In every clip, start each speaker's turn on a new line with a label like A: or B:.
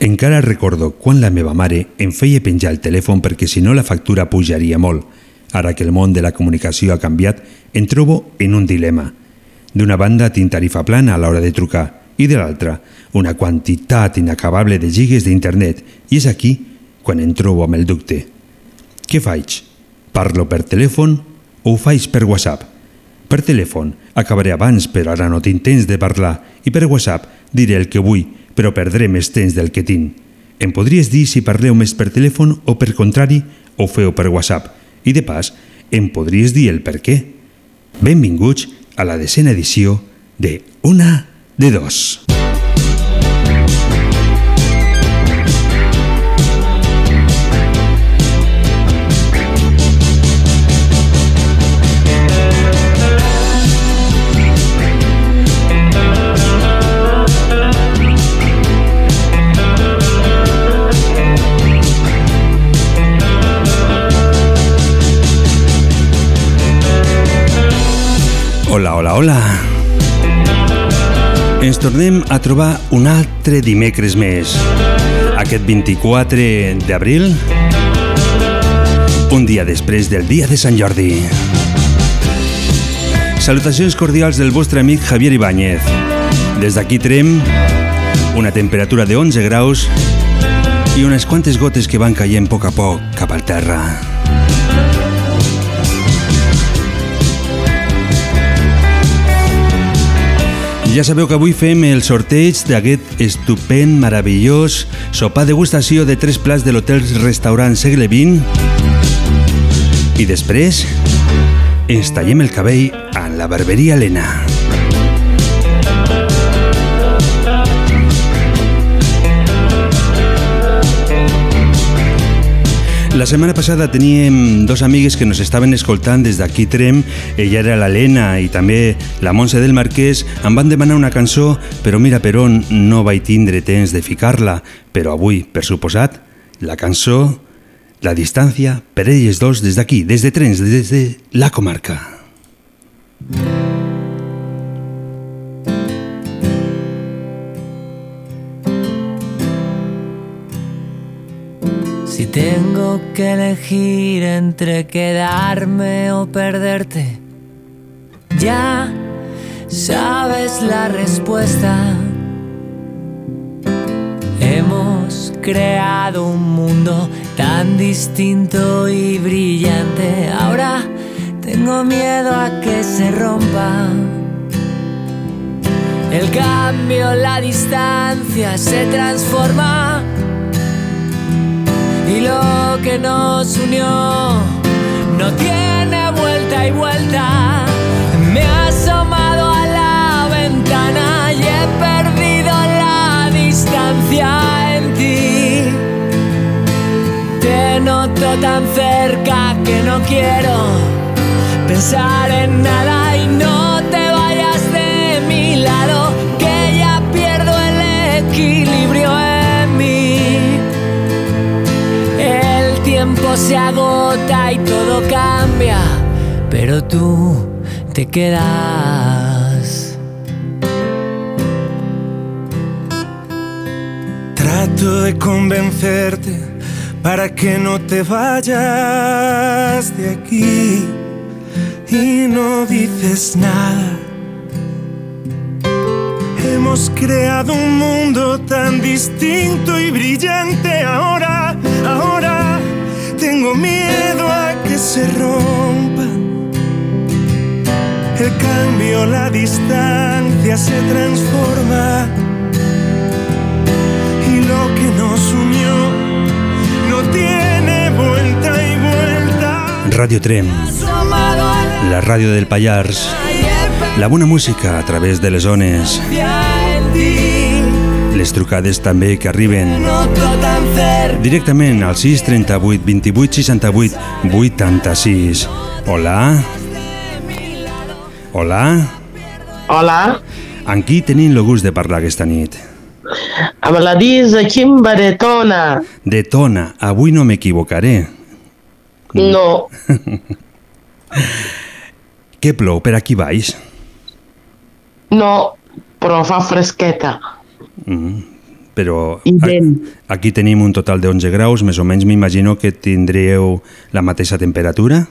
A: Encara recordo quan la meva mare em feia penjar el telèfon perquè si no la factura pujaria molt. Ara que el món de la comunicació ha canviat, em trobo en un dilema. D'una banda, tinc tarifa plana a l'hora de trucar i de l'altra, una quantitat inacabable de gigas d'internet i és aquí quan em trobo amb el dubte. Què faig? Parlo per telèfon o ho faig per WhatsApp? Per telèfon acabaré abans però ara no tinc temps de parlar i per WhatsApp diré el que vull però perdré més temps del que tinc. Em podries dir si parleu més per telèfon o per contrari ho feu per WhatsApp i de pas em podries dir el per què. Benvinguts a la decena edició de Una de Dos. Hola, hola, hola. Ens tornem a trobar un altre dimecres més. Aquest 24 d'abril, un dia després del dia de Sant Jordi. Salutacions cordials del vostre amic Javier Ibáñez. Des d'aquí trem una temperatura de 11 graus i unes quantes gotes que van caient a poc a poc cap al terra. Ja sabeu que avui fem el sorteig d'aquest estupend, meravellós sopar degustació de tres plats de l'hotel restaurant Segle XX i després ens tallem el cabell a la barberia Helena. La setmana passada teníem dos amigues que nos estaven escoltant des d'aquí Trem. Ella era l'Helena i també la Montse del Marquès. Em van demanar una cançó, però mira per on no vaig tindre temps de ficar-la. Però avui, per suposat, la cançó, la distància, per elles dos des d'aquí, des de Trens, des de la comarca.
B: Si tengo que elegir entre quedarme o perderte, ya sabes la respuesta. Hemos creado un mundo tan distinto y brillante. Ahora tengo miedo a que se rompa. El cambio, la distancia se transforma y lo que nos unió no tiene vuelta y vuelta. Me he asomado a la ventana y he perdido la distancia en ti. Te noto tan cerca que no quiero pensar en nada y no te vayas de mi lado, se agota y todo cambia, pero tú te quedas.
C: Trato de convencerte para que no te vayas de aquí y no dices nada. Hemos creado un mundo tan distinto y brillante ahora, ahora tengo miedo a que se rompa. El cambio, la distancia se transforma y lo que nos unió no tiene vuelta y vuelta.
A: Radio Trem,
B: la
A: ràdio del
B: he
A: la bona música a través de les Les trucades també que arriben directament al 6 38 28 68 86. Hola? Hola?
D: Hola,
A: Amb qui tenim el gust de parlar aquesta nit?
D: amb la Disa Chimba de Tona.
A: De Tona, avui no m'equivocaré.
D: No,
A: Què plou per aquí baix?
D: no, però fa fresqueta.
A: Però
D: I
A: a-
D: vent.
A: aquí tenim un total de 11 graus, més o menys m'imagino que tindríeu la mateixa temperatura?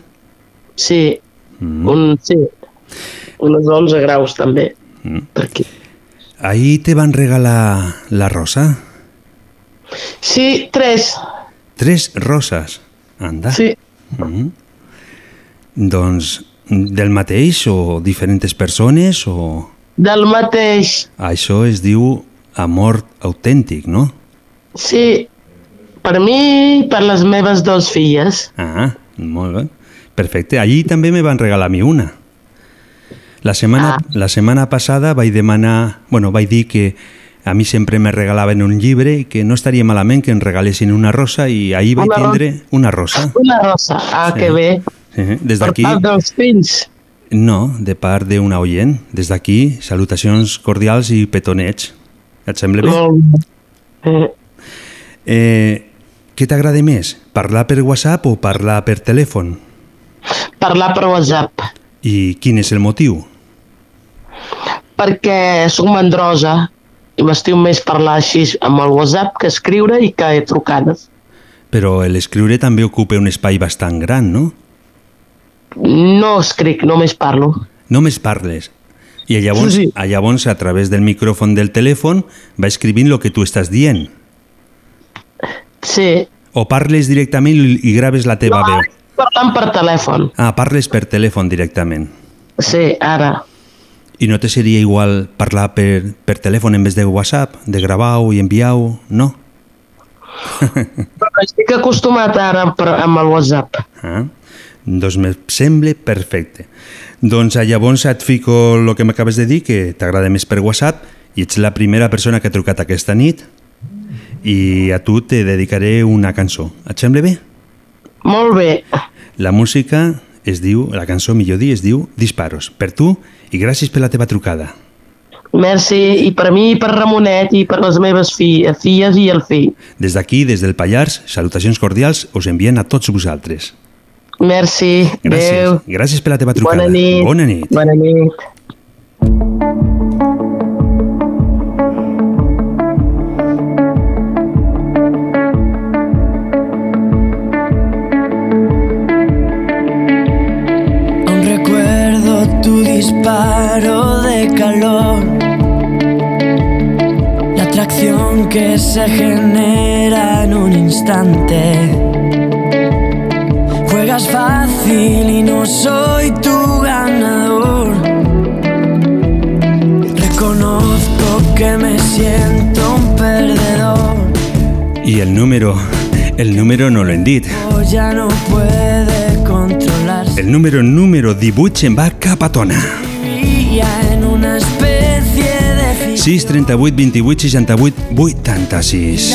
D: Sí, un, sí, uns 11 graus també. Per aquí.
A: Ahir te van regalar la rosa?
D: Sí, tres.
A: Tres roses. Anda.
D: Sí,
A: Doncs del mateix o diferents persones o...
D: del mateix.
A: Això es diu amor autèntic, no?
D: Sí, per mi i per les meves dues filles.
A: Ah, molt bé. Perfecte. Allí també me van regalar a mi una. La setmana,
D: Ah.
A: la setmana passada vaig demanar... Bueno, vaig dir que a mi sempre me regalaven un llibre i que no estaria malament que em regalessin una rosa i ahir vaig
D: Una
A: tindre una rosa.
D: Una rosa. Ah,
A: Sí.
D: que bé.
A: Eh, Des
D: Per
A: d'aquí...
D: part dels fills.
A: No, de part d'una oient. Des d'aquí, salutacions cordials i petonets. Et sembla bé?
D: Molt bé. Eh,
A: Eh, què t'agrada més? Parlar per WhatsApp o parlar per telèfon?
D: parlar per WhatsApp.
A: I quin és el motiu?
D: perquè sóc mandrosa i m'estiu més parlar així amb el WhatsApp que escriure i que trucades.
A: Però l'escriure també ocupa un espai bastant gran, no?
D: No escric, només parlo.
A: Només parles. I llavors,
D: Sí, sí.
A: a llavors a través del micròfon del telèfon va escrivint el que tu estàs dient.
D: Sí.
A: O parles directament i, graves la teva veu.
D: Parlant per telèfon.
A: Ah, parles per telèfon directament.
D: Sí, ara.
A: I no te seria igual parlar per, per telèfon en vez de WhatsApp, de gravar-ho i enviar-ho, no?
D: Però estic acostumat ara per- amb el WhatsApp.
A: Ah, doncs me sembla perfecte. Doncs llavors et fico el que m'acabes de dir, que t'agrada més per WhatsApp, i ets la primera persona que ha trucat aquesta nit, i a tu te dedicaré una cançó. Et sembla bé?
D: Molt bé.
A: La música es diu, la cançó millor dir, es diu Disparos. Per tu, i gràcies per la teva trucada.
D: Merci. I per mi, i per Ramonet, i per les meves fi filles i el fill.
A: Des d'aquí, des del Pallars, salutacions cordials us envien a tots vosaltres.
D: Merci.
A: Gràcies.
D: Adéu.
A: Gràcies per la teva trucada.
D: Bona nit.
A: Bona nit.
D: Bona nit.
E: Aún recuerdo tu disparo de calor, la atracción que se genera en un instante. Juegas fácil y no soy tu ganador. Reconozco que me siento un perdedor.
A: I el número, el número no l'hem dit.
E: O ya no puede controlarse.
A: El número número 18 se'n va cap a Tona. 638 28 68 86.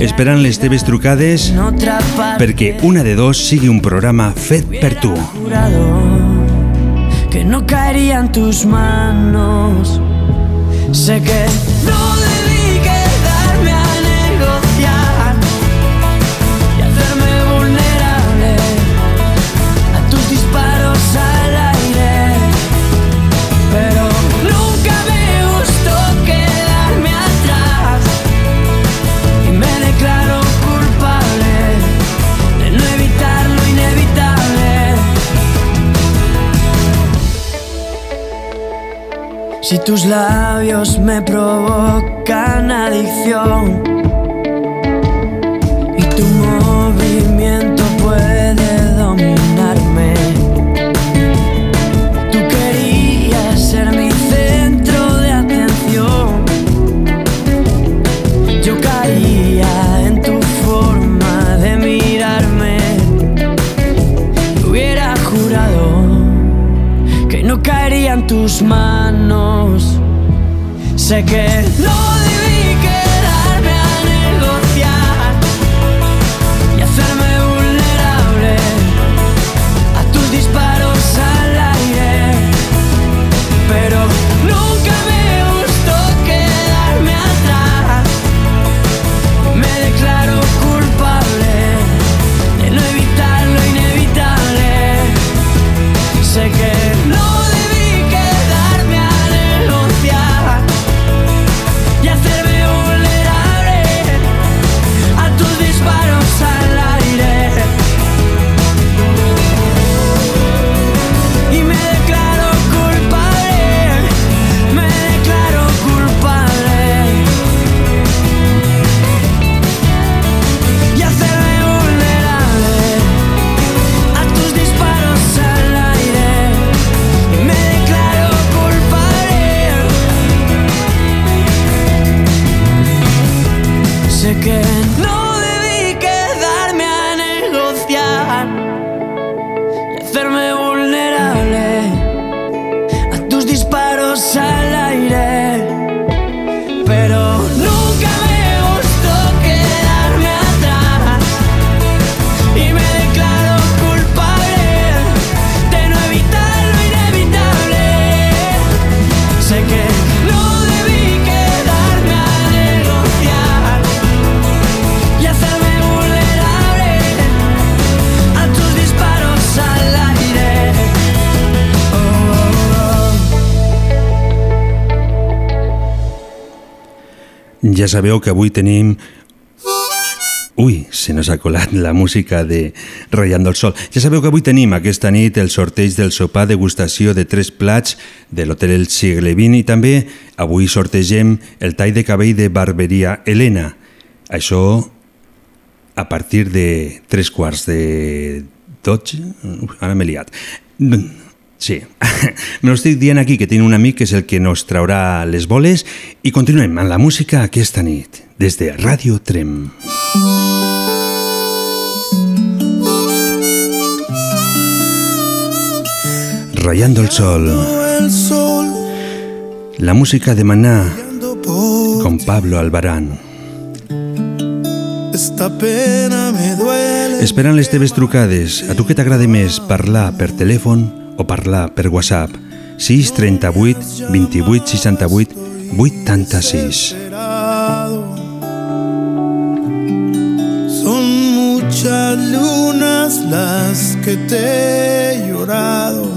A: Esperant les teves trucades perquè una de dos sigui un programa fet per tu.
E: Que no tus manos Sé que no Si tus labios me provocan adicción y tu movimiento puede dominarme, tú querías ser mi centro de atención. Yo caía en tu forma de mirarme hubiera jurado que no caería en tus manos. Sé que no
A: Ja sabeu que avui tenim Ui, se nos ha colat la música de Rayando el Sol. Ja sabeu que avui tenim aquesta nit el sorteig del sopar degustació de tres plats de l'Hotel El Segle XX i també avui sortegem el tall de cabell de barberia Helena. Això a partir de tres quarts de 12... Ara m'he liat. Sí, me lo estic dient aquí que tinc un amic que és el que nos traurà les boles i continuem amb la música aquesta nit des de Ràdio Trem. Rayando el sol. La música de Maná con Pablo Albarán.
F: Esta pena me duele.
A: Esperant les teves trucades. A tu què t'agrada més, parlar per telèfon o parlar per WhatsApp? 6 38 28 68 86.
F: Son muchas lunas las que te he llorado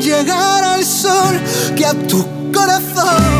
F: llegar al sol que a tu corazón.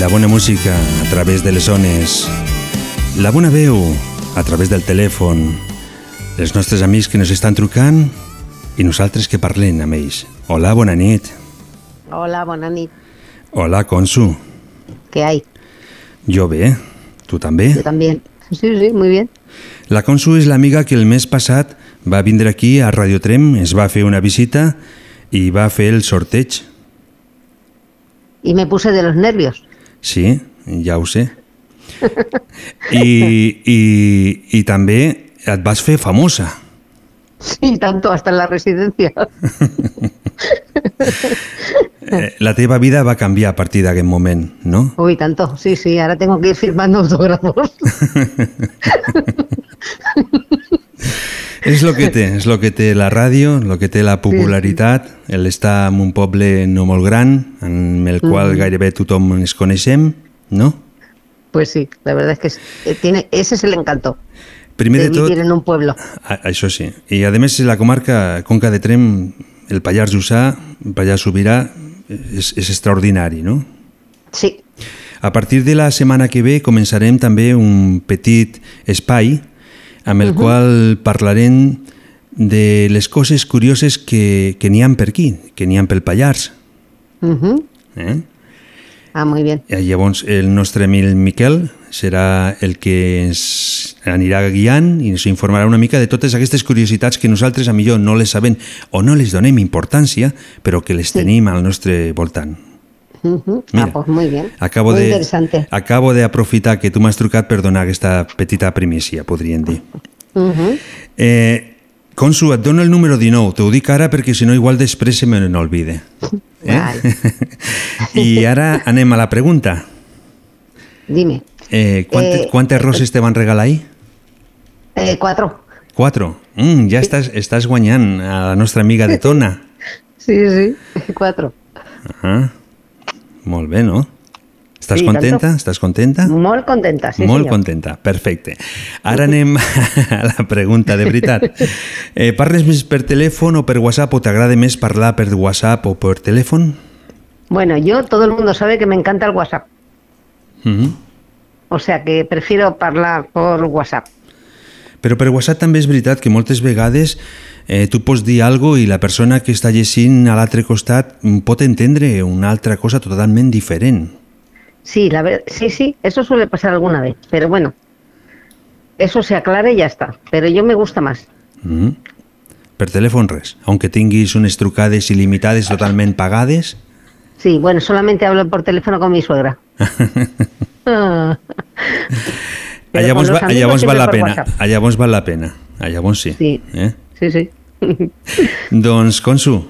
F: La
A: bona música a través de les ones. La bona veu a través del telèfon. Els nostres amics que nos estan trucant i nosaltres que parlem amb ells. Hola, bona nit.
G: Hola, bona nit.
A: Hola, Consu.
G: ¿Qué hay?
A: Jo bé. Tu també?
G: Yo también. Sí, sí, muy bien.
A: La Consu és l'amiga que el mes passat va vindre aquí a Radio Trem, es va fer una visita i va fer el sorteig.
G: Y me puse de los nervios.
A: Sí, ja ho sé. I, i, i també et vas fer famosa.
G: Sí, tanto hasta en la residencia.
A: eh, la teva vida va canviar a partir d'aquest moment, no?
G: Uy, tanto. Sí, sí, ahora tengo que ir firmando autógrafos.
A: És el que té, és el que té la ràdio, el que té la popularitat, el estar en un poble no molt gran, en el qual gairebé tothom ens coneixem, no?
G: Pues sí, la verdad es que es- eh, tiene, ese es el encanto
A: Primer
G: de
A: de tot,
G: vivir en un pueblo.
A: a- això sí. I a més la comarca Conca de Trem, el Pallars Jussà, el Pallars Sobirà, és, és extraordinari, no?
G: Sí,
A: A partir de la setmana que ve començarem també un petit espai amb el qual parlarem de les coses curioses que, que n'hi ha per aquí, que n'hi ha pel Pallars.
G: ujú.
A: Eh?
G: ah, muy bien.
A: Eh, Llavors el nostre amic Miquel serà el que ens anirà guiant i ens informarà una mica de totes aquestes curiositats que nosaltres a millor no les sabem o no les donem importància, però que les tenim al nostre voltant.
G: Ujú.
A: Mira,
G: ah, pues muy bien.
A: Acabo
G: muy
A: de,
G: interesante.
A: acabo d'aprofitar que tu m'has trucat per donar aquesta petita primícia, podríem dir.
G: Ujú.
A: Eh, Consu, et dono el número 19. Te ho dic ara perquè si no igual després se me n'olvide. Eh?
G: Vale.
A: I ara anem a la pregunta.
G: Dime.
A: Eh,
G: Eh,
A: quantes roses te van regalar ahir?
G: Eh, cuatro.
A: Quatre. Mm, ja estàs, estàs guanyant a la nostra amiga de Tona.
G: Sí, sí, cuatro.
A: Ah, molt bé, no? Estàs
G: Sí,
A: contenta?
G: tanto.
A: Estàs contenta?
G: Molt contenta, sí,
A: Molt
G: senyor.
A: contenta, perfecte. Ara anem a la pregunta de veritat. Eh, parles més per telèfon o per WhatsApp o t'agrada més parlar per WhatsApp o per telèfon?
G: Bueno, yo, todo el mundo sabe que me encanta el WhatsApp.
A: Mhm.
G: O sea que prefiero hablar por WhatsApp.
A: Però per WhatsApp també és veritat que moltes vegades eh, tu pots dir algo i la persona que està llegint a l'altre costat mm, pot entendre una altra cosa totalment diferent.
G: Sí, la ver- sí, sí, eso suele pasar alguna vez. Pero bueno, eso se aclara y ya está. Pero yo me gusta más.
A: Mhm. Per telèfon res. Aunque tinguis unes trucades il·limitades totalment pagades,
G: Sí, bueno, solamente hablo por teléfono con mi suegra.
A: Llavors,
G: con los
A: va, llavors val la pena.
G: WhatsApp.
A: Llavors val la pena. Llavors sí.
G: Sí.
A: Eh?
G: Sí, sí.
A: Doncs, Consu,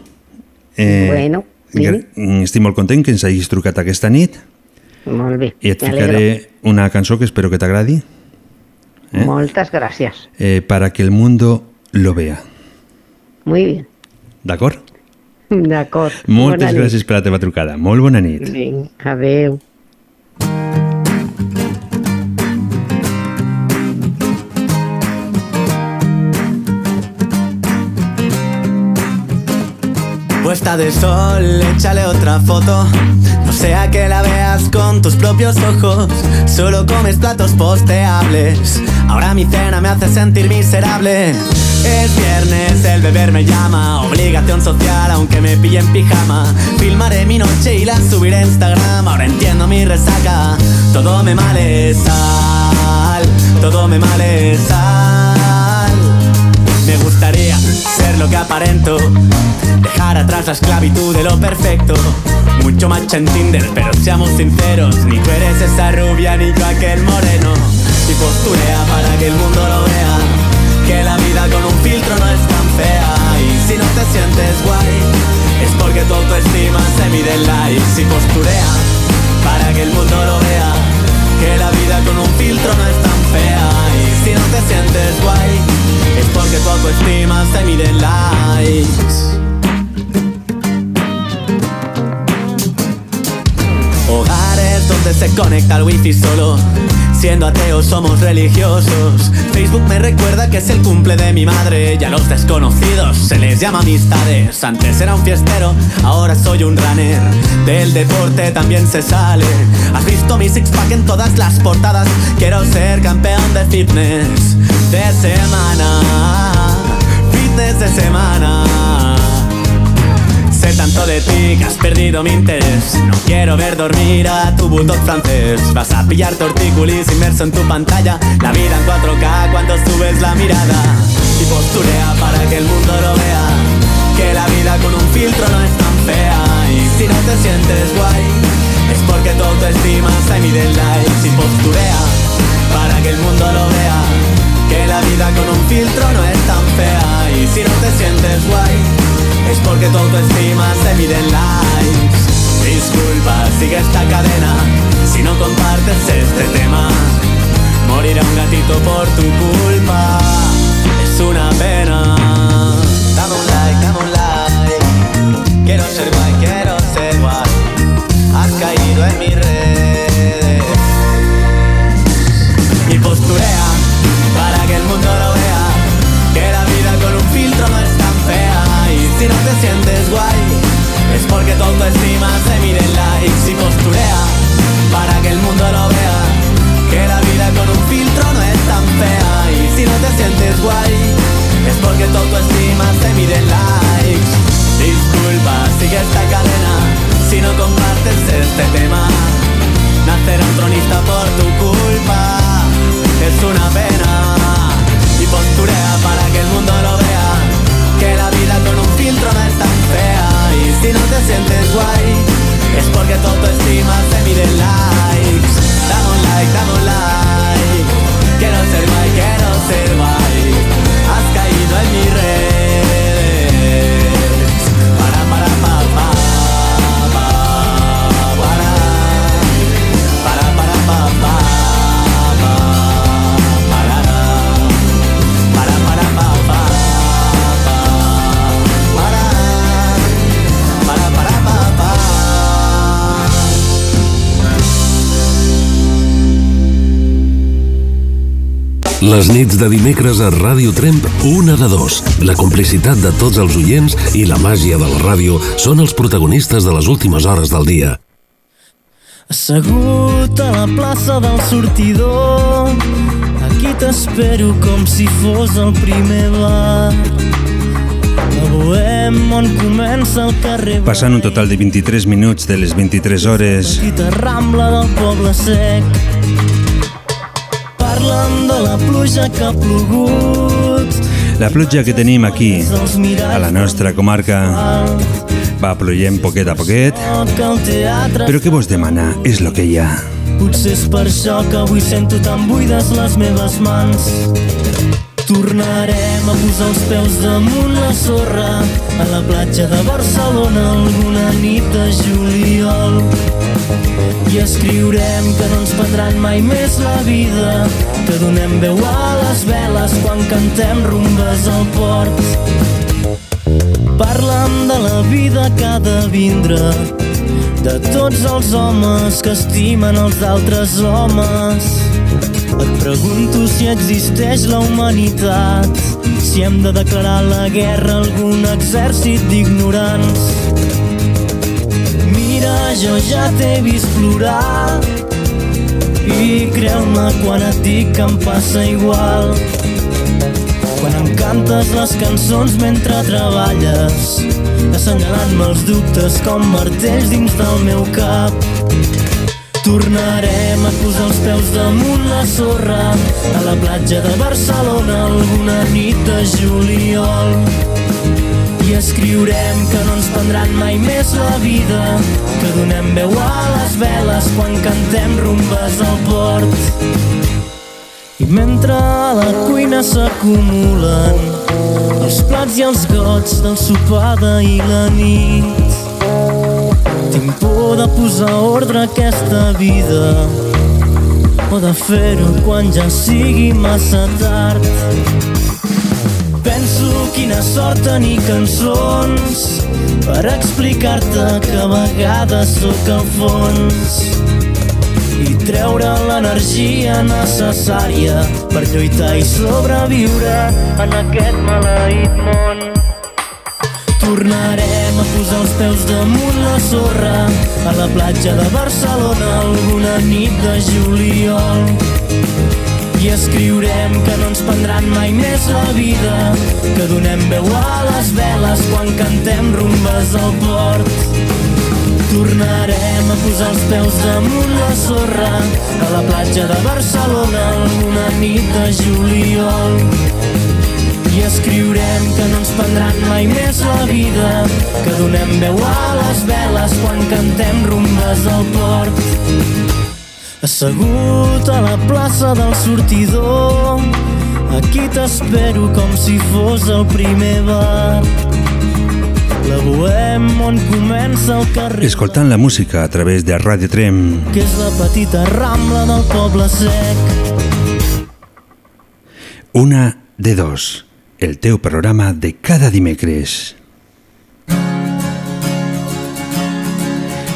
A: eh,
G: Bueno, dime.
A: estic molt content que ens hagis trucat aquesta nit
G: Molt bé,
A: i et ficaré una cançó que espero que t'agradi eh?
G: Moltes gràcies.
A: eh, para que el mundo lo vea.
G: Muy bien.
A: D'acord?
G: D'acord.
A: Moltes
G: Bona nit.
A: gràcies per la teva trucada. Molt bona nit.
G: Vinga, adeu.
H: Puesta de sol, échale otra foto. No sea que la veas con tus propios ojos. Solo comes platos posteables. Ahora mi cena me hace sentir miserable. Es viernes, el beber me llama. Obligación social, aunque me pille en pijama. Filmaré mi noche y la subiré a Instagram. Ahora entiendo mi resaca. Todo me male sal. Todo me male sal. Me gustaría ser lo que aparento, dejar atrás la esclavitud de lo perfecto. Mucho macho en Tinder, pero seamos sinceros, ni tú eres esa rubia ni yo aquel moreno. Y posturea para que el mundo lo vea, que la vida con un filtro no es tan fea. Y si no te sientes guay, es porque tu autoestima se mide en likes. Y posturea para que el mundo lo vea, que la vida con un filtro no es tan fea. Si no te sientes guay, es porque tu autoestima se mide en likes. Conecta el wifi solo. Siendo ateos somos religiosos. Facebook me recuerda que es el cumple de mi madre. Y a los desconocidos se les llama amistades. Antes era un fiestero, ahora soy un runner. Del deporte también se sale. Has visto mi six pack en todas las portadas. Quiero ser campeón de fitness de semana. Fitness de semana. Sé tanto de ti que has perdido mi interés. No quiero ver dormir a tu bulldog francés. Vas a pillar tortícolis inmerso en tu pantalla. La vida en 4K cuando subes la mirada. Y posturea para que el mundo lo vea. Que la vida con un filtro no es tan fea. Y si no te sientes guay, es porque tu autoestima se mide en likes. Y posturea para que el mundo lo vea. Que la vida con un filtro no es tan fea. Y si no te sientes guay, es porque tu autoestima se mide en likes. Disculpa, sigue esta cadena si no compartes este tema. Morirá un gatito por tu culpa, es una pena. Dame un like, dame un like. Quiero ser guay, quiero ser guay. Has caído en mis redes y posturea para que el mundo lo si no te sientes guay, es porque tu autoestima se mide likes y posturea para que el mundo lo vea. Que la vida con un filtro no es tan fea. Y si no te sientes guay, es porque tu autoestima se mide likes. Disculpa, sigue esta cadena si no compartes este tema. Nacerá un tronista por tu culpa,
I: Les nits de dimecres a Ràdio Tremp, una de dos. La complicitat de tots els oients i la màgia de la ràdio són els protagonistes de les últimes hores del dia.
J: Assegut a la plaça del sortidor Aquí t'espero com si fos el primer bar A Bohem on comença el carrer
A: Passant un total de 23 minuts de les 23 hores.
J: Petita rambla del poble sec Parla'm de la pluja que ha plogut
A: La pluja que tenim aquí, a la nostra comarca, va ploient poquet a poquet, però què vos demana? És lo que hi ha.
J: Potser és per això que avui sento tan buides les meves mans. Tornarem a posar els peus damunt la sorra a la platja de Barcelona alguna nit de juliol. I escriurem que no ens prendran mai més la vida, que donem veu a les veles quan cantem rumbes al port. Parla'm de la vida que ha de vindre, de tots els homes que estimen els altres homes. Et pregunto si existeix la humanitat, si hem de declarar la guerra a algun exèrcit d'ignorants. Mira, jo ja t'he vist plorar i creu-me quan et dic que em passa igual. Quan em cantes les cançons mentre treballes, assenyalant-me els dubtes com martells dins del meu cap. Tornarem a posar els peus damunt la sorra a la platja de Barcelona alguna nit de juliol. I escriurem que no ens prendran mai més la vida, que donem veu a les veles quan cantem rumbes al port. I mentre a la cuina s'acumulen els plats i els gots del sopar d'ahir la nit, tinc por de posar ordre a aquesta vida o de fer-ho quan ja sigui massa tard. Penso quina sort tenir cançons per explicar-te que a vegades sóc al fons i treure l'energia necessària per lluitar i sobreviure en aquest maleït món. Tornarem a posar els peus damunt la sorra a la platja de Barcelona alguna nit de juliol. I escriurem que no ens prendran mai més la vida, que donem veu a les veles quan cantem rumbes al port. Tornarem a posar els peus damunt la sorra a la platja de Barcelona alguna nit de juliol. I escriurem que no ens prendran mai més la vida, que donem veu a les veles quan cantem rumbes al port. Assegut a la plaça del sortidor, aquí t'espero com si fos el primer bar. la bohem on comença el carrer
A: Escoltant la música a través de Radio Trem.
J: que és la petita rambla del poble sec
A: Una de dos. El teu programa de cada dimecres.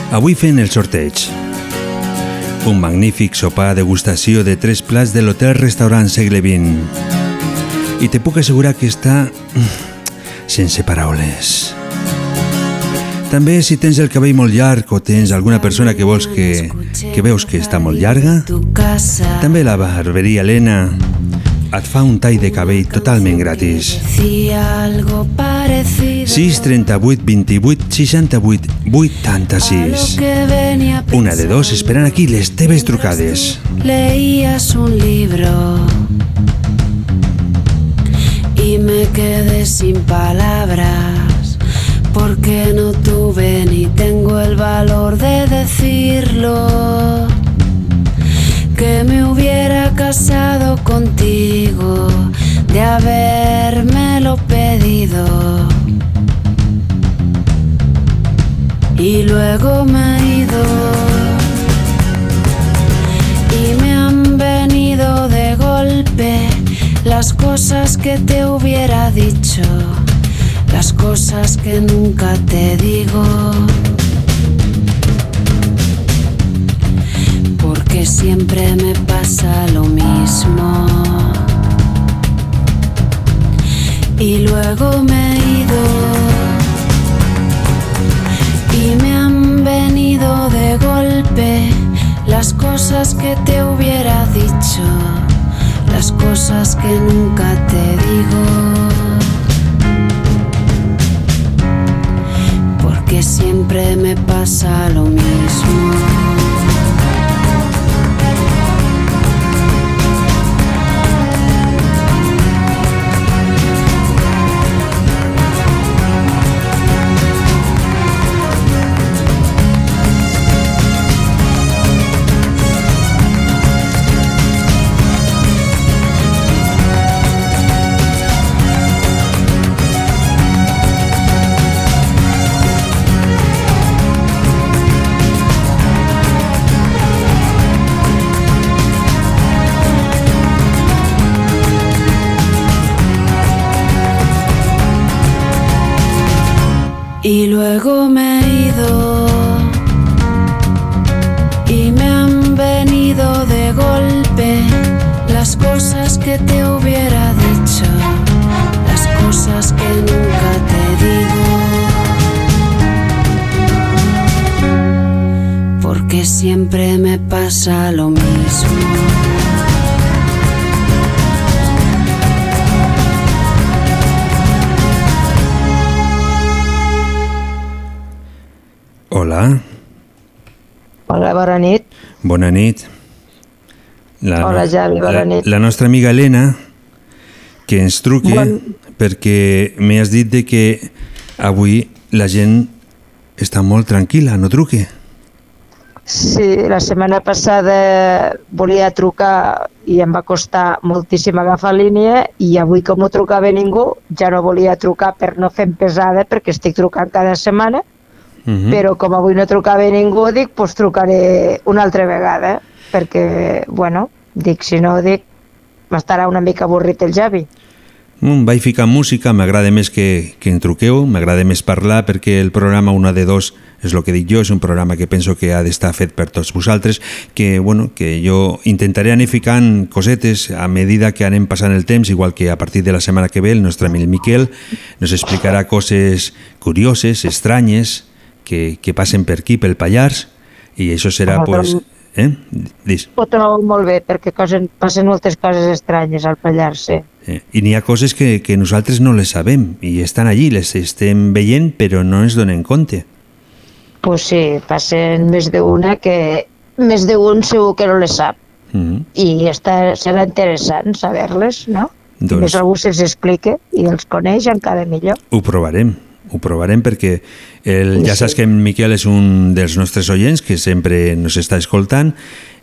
A: Avui fent el sorteig. Un magnífic sopar degustació de tres plats de l'hotel restaurant segle XX. I te puc assegurar que està mm, sense paraules. També si tens el cabell molt llarg o tens alguna persona que vols que, que veus que està molt llarga, també la barberia Helena et fa un tall de cabell totalment gratis. 6 38 28 68 86 Una de dos esperant aquí les teves trucades.
B: Leías un libro y me quedé sin palabras porque no tuve ni tengo el valor de decirlo. Que me hubiera casado contigo de habérmelo pedido. Y luego me he ido y me han venido de golpe las cosas que te hubiera dicho, las cosas que nunca te digo. Me pasa lo mismo. Y luego me he ido y me han venido de golpe las cosas que te hubiera dicho, las cosas que nunca te digo. Porque siempre me pasa lo mismo. Luego me he ido y me han venido de golpe las cosas que te hubiera dicho, las cosas que nunca te digo. Porque siempre me pasa lo mismo.
K: Bona nit.
A: La,
K: Hola, Javi, bona
A: la,
K: nit.
A: La nostra amiga Helena, que ens truqui
K: Bon-
A: perquè m'has dit de que avui la gent està molt tranquil·la, no truque.
K: Sí, la setmana passada volia trucar i em va costar moltíssim agafar línia i avui com no trucava ningú ja no volia trucar per no fer pesada perquè estic trucant cada setmana
A: Mhm.
K: però com avui no trucava ningú dic pues trucaré una altra vegada perquè, bueno, dic si no dic m'estarà una mica avorrit el Javi
A: Mm, vaig ficar música, m'agrada més que, que en truqueu, m'agrada més parlar perquè el programa Una de Dos és el que dic jo, és un programa que penso que ha d'estar fet per tots vosaltres, que, bueno, que jo intentaré anar ficant cosetes a medida que anem passant el temps, igual que a partir de la setmana que ve el nostre amic Miquel nos explicarà coses curioses, estranyes, que, que passen per aquí, pel Pallars, i això serà,
K: Home,
A: pues, eh? Dis.
K: ho trobo molt bé perquè cosen, passen moltes coses estranyes al Pallars, sí.
A: Eh, I n'hi ha coses que, que nosaltres no les sabem i estan allí, les estem veient però no ens donem compte.
K: Pues sí, passen més d'una que més d'un segur que no les sap
A: Mm
K: i està, serà interessant saber-les, no?
A: Doncs...
K: Més algú se'ls explica i els coneix encara millor.
A: Ho provarem, ho provarem perquè el, ja
K: Sí.
A: saps que en Miquel és un dels nostres oients que sempre nos està escoltant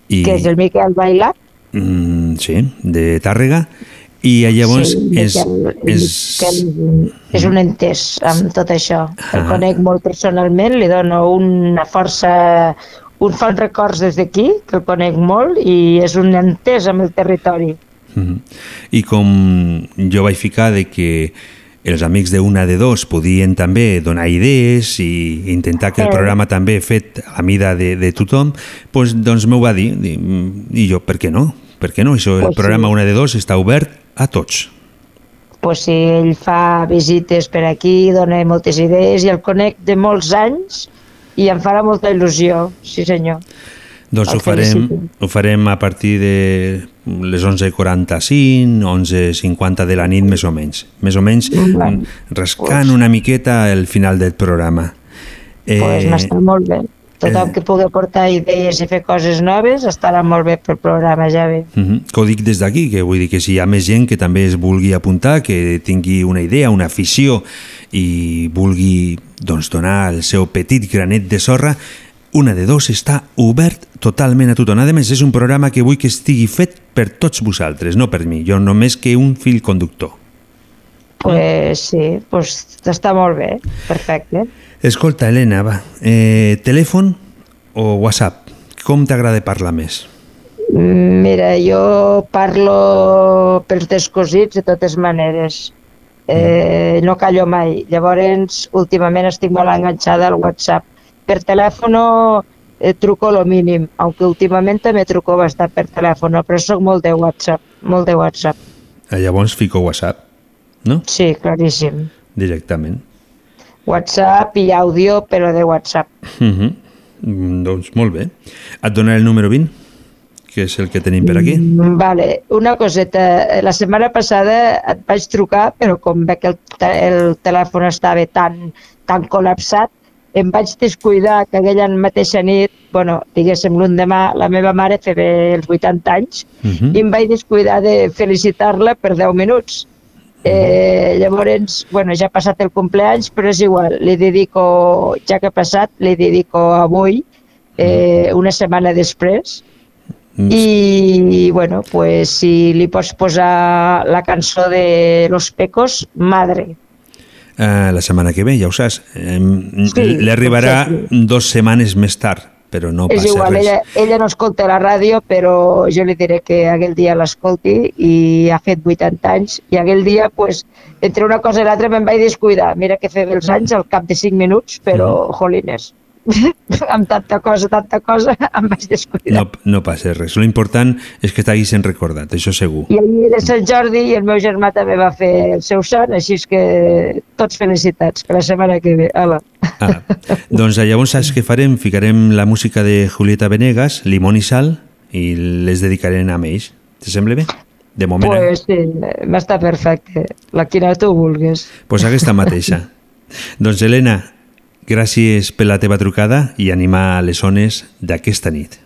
A: i,
K: Que és el Miquel Baila,
A: mm, sí, de Tàrrega I llavors
K: Sí,
A: és,
K: Miquel,
A: és,
K: Miquel és un entès amb tot això. El
A: Ah.
K: conec molt personalment, li dono una força, un fons records des d'aquí, que el conec molt, i és un entès amb el territori.
A: Mhm. I com jo vaig ficar de que els amics de una de dos podien també donar idees i intentar que el programa també fet a la mida de, de tothom, pues, doncs m'ho va dir. Di- I jo, per què no? Per què no? Això, el
K: Pues sí.
A: programa una de dos està obert a tots.
K: pues si ell fa visites per aquí, dona moltes idees i el conec de molts anys i em farà molta il·lusió, sí senyor.
A: Doncs
K: El
A: ho farem, ho farem a partir de les 11.45, 11.50 de la nit, més o menys. Més o menys mm, rascant una miqueta el final del programa.
K: Eh, pues m'està molt bé. Tothom
A: eh.
K: que pugui aportar idees i fer coses noves estarà molt bé pel programa, ja ve.
A: Uh -huh. Que ho dic des d'aquí, que vull dir que si hi ha més gent que també es vulgui apuntar, que tingui una idea, una afició i vulgui doncs, donar el seu petit granet de sorra, una de dos està obert totalment a tothom. A més, és un programa que vull que estigui fet per tots vosaltres, no per mi. Jo només que un fill conductor.
K: Pues sí, pues està molt bé, perfecte.
A: Escolta, Helena, va, eh, telèfon o WhatsApp? Com t'agrada parlar més?
K: Mm, Mira, jo parlo pels descosits de totes maneres. Eh, no callo mai. Llavors, últimament estic molt enganxada al WhatsApp. Per telèfon eh, truco lo mínim, aunque últimament també truco bastant per telèfon, però sóc molt de WhatsApp, molt de WhatsApp.
A: Eh, Llavors fico WhatsApp, no?
K: Sí, claríssim.
A: Directament.
K: WhatsApp i àudio, però de WhatsApp.
A: Uh -huh. Doncs molt bé. Et donaré el número 20, que és el que tenim per aquí.
K: Mm, Vale, una coseta. La setmana passada et vaig trucar, però com veig que el, te el telèfon estava tan, tan col·lapsat, em vaig descuidar que aquella mateixa nit, bueno, diguéssim l'endemà, la meva mare feia els 80 anys,
A: Uh -huh.
K: i em vaig descuidar de felicitar-la per 10 minuts. Eh, llavors, bueno, ja ha passat el cumpleaños, però és igual, li dedico, ja que ha passat, li dedico avui, eh, una setmana després, i, bueno, pues si li pots posar la cançó de Los Pecos, Madre.
A: Uh, la setmana que ve, ja ho saps. Um,
K: Sí,
A: Li arribarà
K: perfecte.
A: dos setmanes més tard, però no
K: és
A: passa
K: igual,
A: res.
K: ella, ella no escolta la ràdio, però jo li diré que aquell dia l'escolti i ha fet 80 anys i aquell dia, pues, entre una cosa i l'altra me'n vaig descuidar. Mira que feia els anys al cap de 5 minuts, però,
A: Mm.
K: jolines, amb tanta cosa, tanta cosa, em vaig descuidar.
A: No, no passa res. Lo important és que t'haguessin recordat, això segur.
K: I ahir era Sant Jordi i el meu germà també va fer el seu sant, així que tots felicitats, que la setmana que ve. Hola.
A: Ah, doncs llavors saps què farem? Ficarem la música de Julieta Venegas, Limón i Sal, i les dedicarem a ells. Te sembla bé? De moment, pues,
K: Pues sí, m'està perfecte. La quina tu vulguis.
A: pues aquesta mateixa. doncs Helena, gràcies per la teva trucada i animar les zones d'aquesta nit.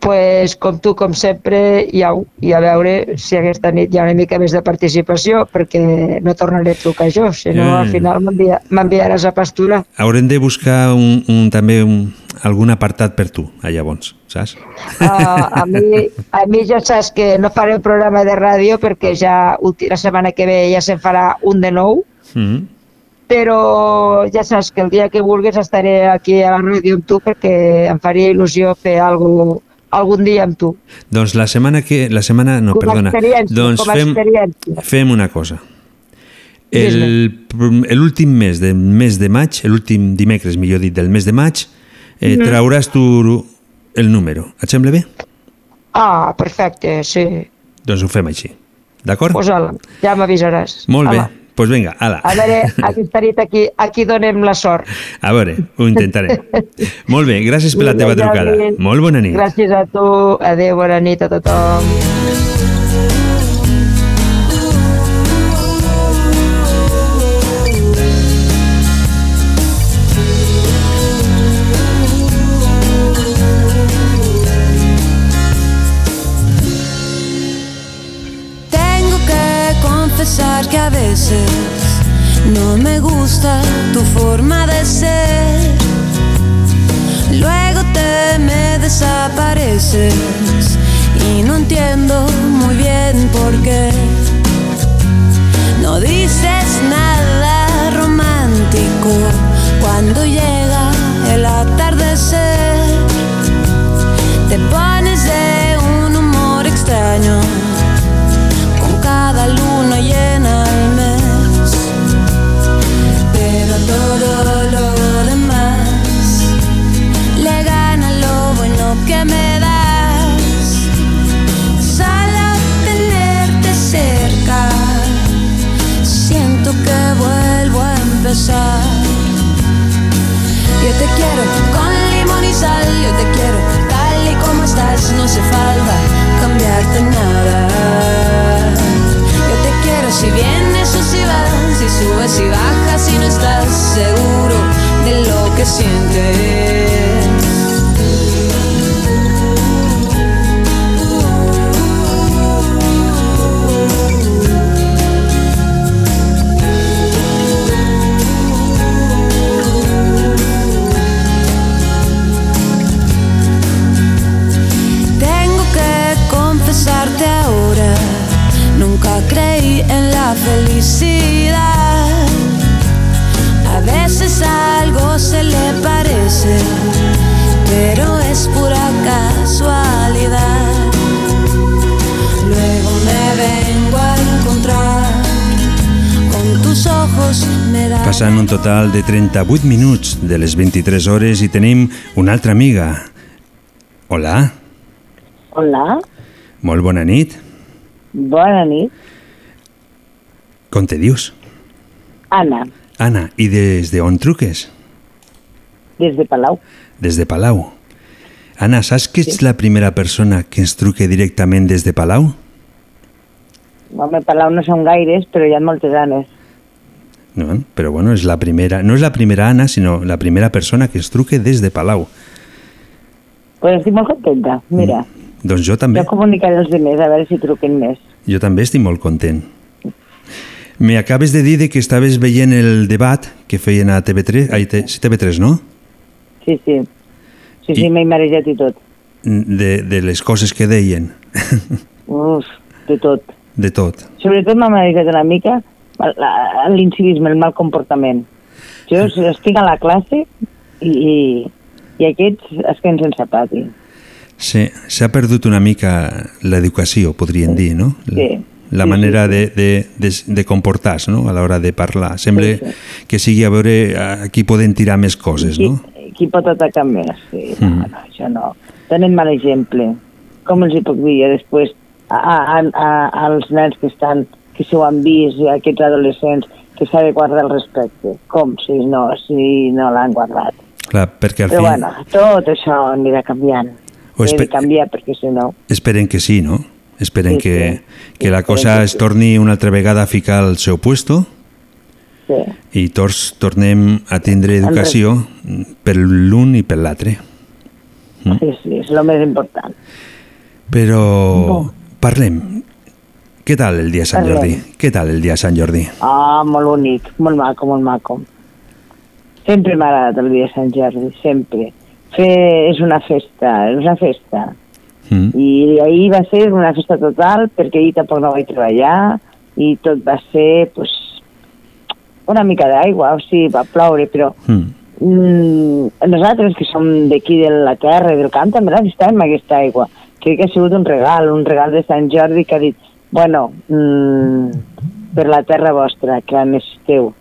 K: Pues com tu, com sempre, i a, i a veure si aquesta nit hi ha una mica més de participació, perquè no tornaré a trucar jo, si no
A: Eh.
K: al final m'envia- m'enviaràs a pasturar.
A: Haurem de buscar un, un, també un, algun apartat per tu, a llavors, saps?
K: Uh, a, mi, a mi ja saps que no faré el programa de ràdio perquè ja la setmana que ve ja se'n farà un de nou,
A: Mm -hmm.
K: Però ja saps que el dia que vulguis estaré aquí a la ràdio amb tu perquè em faria il·lusió fer algo, algun dia amb tu.
A: Doncs la setmana que... La setmana... No,
K: Com
A: perdona. doncs
K: com
A: fem, fem una cosa. El- L'últim mes del mes de maig, l'últim dimecres, millor dit, del mes de maig, eh,
K: Mhm.
A: trauràs tu el número. Et sembla bé?
K: Ah, perfecte, sí.
A: Doncs ho fem així. D'acord?
K: Pues ala, ja m'avisaràs.
A: Molt bé.
K: Ala.
A: Pues vinga, ala.
K: A veure, aquesta nit aquí, aquí donem la sort.
A: A veure, ho intentarem. Molt bé, gràcies per la teva trucada. Molt bona nit.
K: Gràcies a tu. Adéu, bona nit a tothom.
B: Tu forma de ser. Luego te me desapareces y no entiendo muy bien por qué. No dices nada romántico cuando llega el atardecer. Yo te quiero con limón y sal, yo te quiero tal y como estás, no hace falta cambiarte nada. Yo te quiero si vienes o si vas, si subes y bajas, si no estás seguro de lo que sientes.
A: Passant un total de 38 minuts de les 23 hores i tenim una altra amiga. Hola,
L: Hola,
A: molt bona nit.
L: bona nit.
A: Com te dius?
L: Anna,
A: Anna, i des de on truques?
L: des de Palau.
A: Des de Palau. Anna, saps que ets la primera persona que ens truque directament des de Palau?
L: Home, Palau no són gaires, però hi ha moltes Anes.
A: No, però bueno, és la primera, no és la primera Anna, sinó la primera persona que ens truque des de Palau.
L: Pues estic molt contenta, mira.
A: Doncs jo també,
L: Jo comunicaré als demés a veure si truquen més.
A: jo també estic molt content. Me acabes de dir de que estaves veient el debat que feien a TV3, ai, T- sí, TV3, no?
L: Sí, sí. Sí, sí, m'he marejat i tot.
A: De, de les coses que deien,
L: Uf, de tot.
A: de tot.
L: Sobretot m'ha marejat una mica l'incivisme, el mal comportament. Jo estic a la classe i, i, i aquests es queden sense pati.
A: Sí, s'ha perdut una mica l'educació, podríem dir, no?
L: Sí.
A: La manera de, de, de, de comportar-se no? a l'hora de parlar. Sembla
L: Sí, sí.
A: que sigui a veure a qui poden tirar més coses,
L: Qui,
A: no?
L: qui pot atacar més? Sí, no,
A: Mm.
L: no, això no. Tenen mal exemple. Com els hi puc dir després a, a, a, als nens que estan, que s'ho han vist, a aquests adolescents, que s'ha de guardar el respecte? Com si no, si no l'han guardat?
A: Clar, perquè al
L: Però
A: fi
L: bueno, tot això anirà canviant.
A: O
L: Ho He
A: espe-
L: de canviar perquè si no...
A: esperen que sí, no? Esperen
L: Sí,
A: que,
L: sí.
A: que la cosa
L: que
A: es
L: sí.
A: torni una altra vegada a ficar al seu puesto
L: Sí.
A: i tots tornem a tindre educació per l'un i per l'altre. Mm.
L: sí, sí, és el més important.
A: Però
L: Bo.
A: parlem. Què tal el dia de Sant. Jordi? Què tal el dia de Sant Jordi?
L: Ah, molt bonic, molt maco, molt maco. Sempre m'ha agradat el dia de Sant Jordi, sempre. Fer és una festa, és una festa.
A: Mm.
L: I ahir va ser una festa total perquè ahir tampoc no vaig treballar i tot va ser pues, una mica d'aigua, o sigui, va ploure, però
A: Mm.
L: mm, nosaltres que som d'aquí de la terra i del camp també necessitàvem aquesta aigua. Crec que ha sigut un regal, un regal de Sant Jordi que ha dit, bueno, mm, per la terra vostra, que la necessiteu.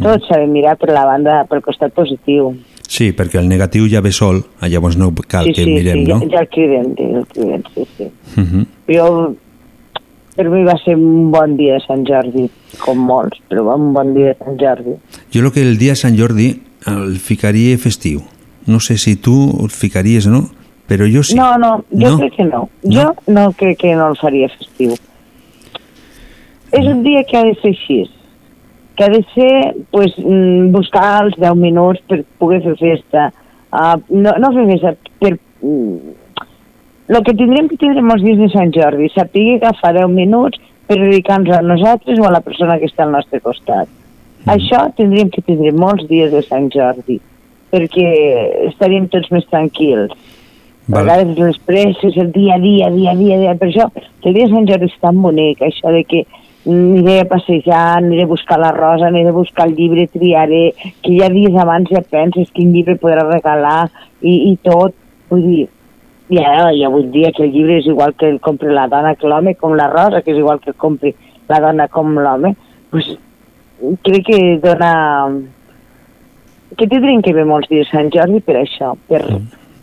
L: Tot s'ha de mirar per la banda, pel costat positiu.
A: Sí, perquè el negatiu ja ve sol, ah, llavors no cal
L: sí,
A: que
L: sí,
A: mirem,
L: sí,
A: no?
L: ja, ja el cridem, ja el cridem, sí, sí.
A: Uh -huh.
L: Jo, per mi va ser un bon dia de Sant Jordi, com molts, però va un bon dia de Sant Jordi.
A: Jo el que el dia de Sant Jordi el ficaria festiu. No sé si tu el ficaries o no, però jo sí.
L: No, no, jo
A: No?
L: crec que no. Jo no crec que no el faria festiu. És un dia que ha de ser així, que ha de ser pues, mm, buscar els 10 minuts per poder fer festa. Uh, no, no fer festa, per... Mm, el que tindrem que tindre molts dies de Sant Jordi, saber agafar 10 minuts per dedicar-nos a nosaltres o a la persona que està al nostre costat. Mm. Això tindríem que tindre molts dies de Sant Jordi, perquè estaríem tots més tranquils. A
A: Val.
L: vegades les presses, el dia a dia, dia a dia, dia. Per això, que el dia de Sant Jordi és tan bonic, això de que aniré a passejar, aniré a buscar la rosa, aniré a buscar el llibre, triaré, que ja dies abans ja penses quin llibre podràs regalar i, i tot. Vull dir, ja, ja vull dir que el llibre és igual que el compri la dona que l'home, com la rosa, que és igual que el compri la dona com l'home. Pues, crec que dona... que tindrien que ver molts dies Sant Jordi per això, per,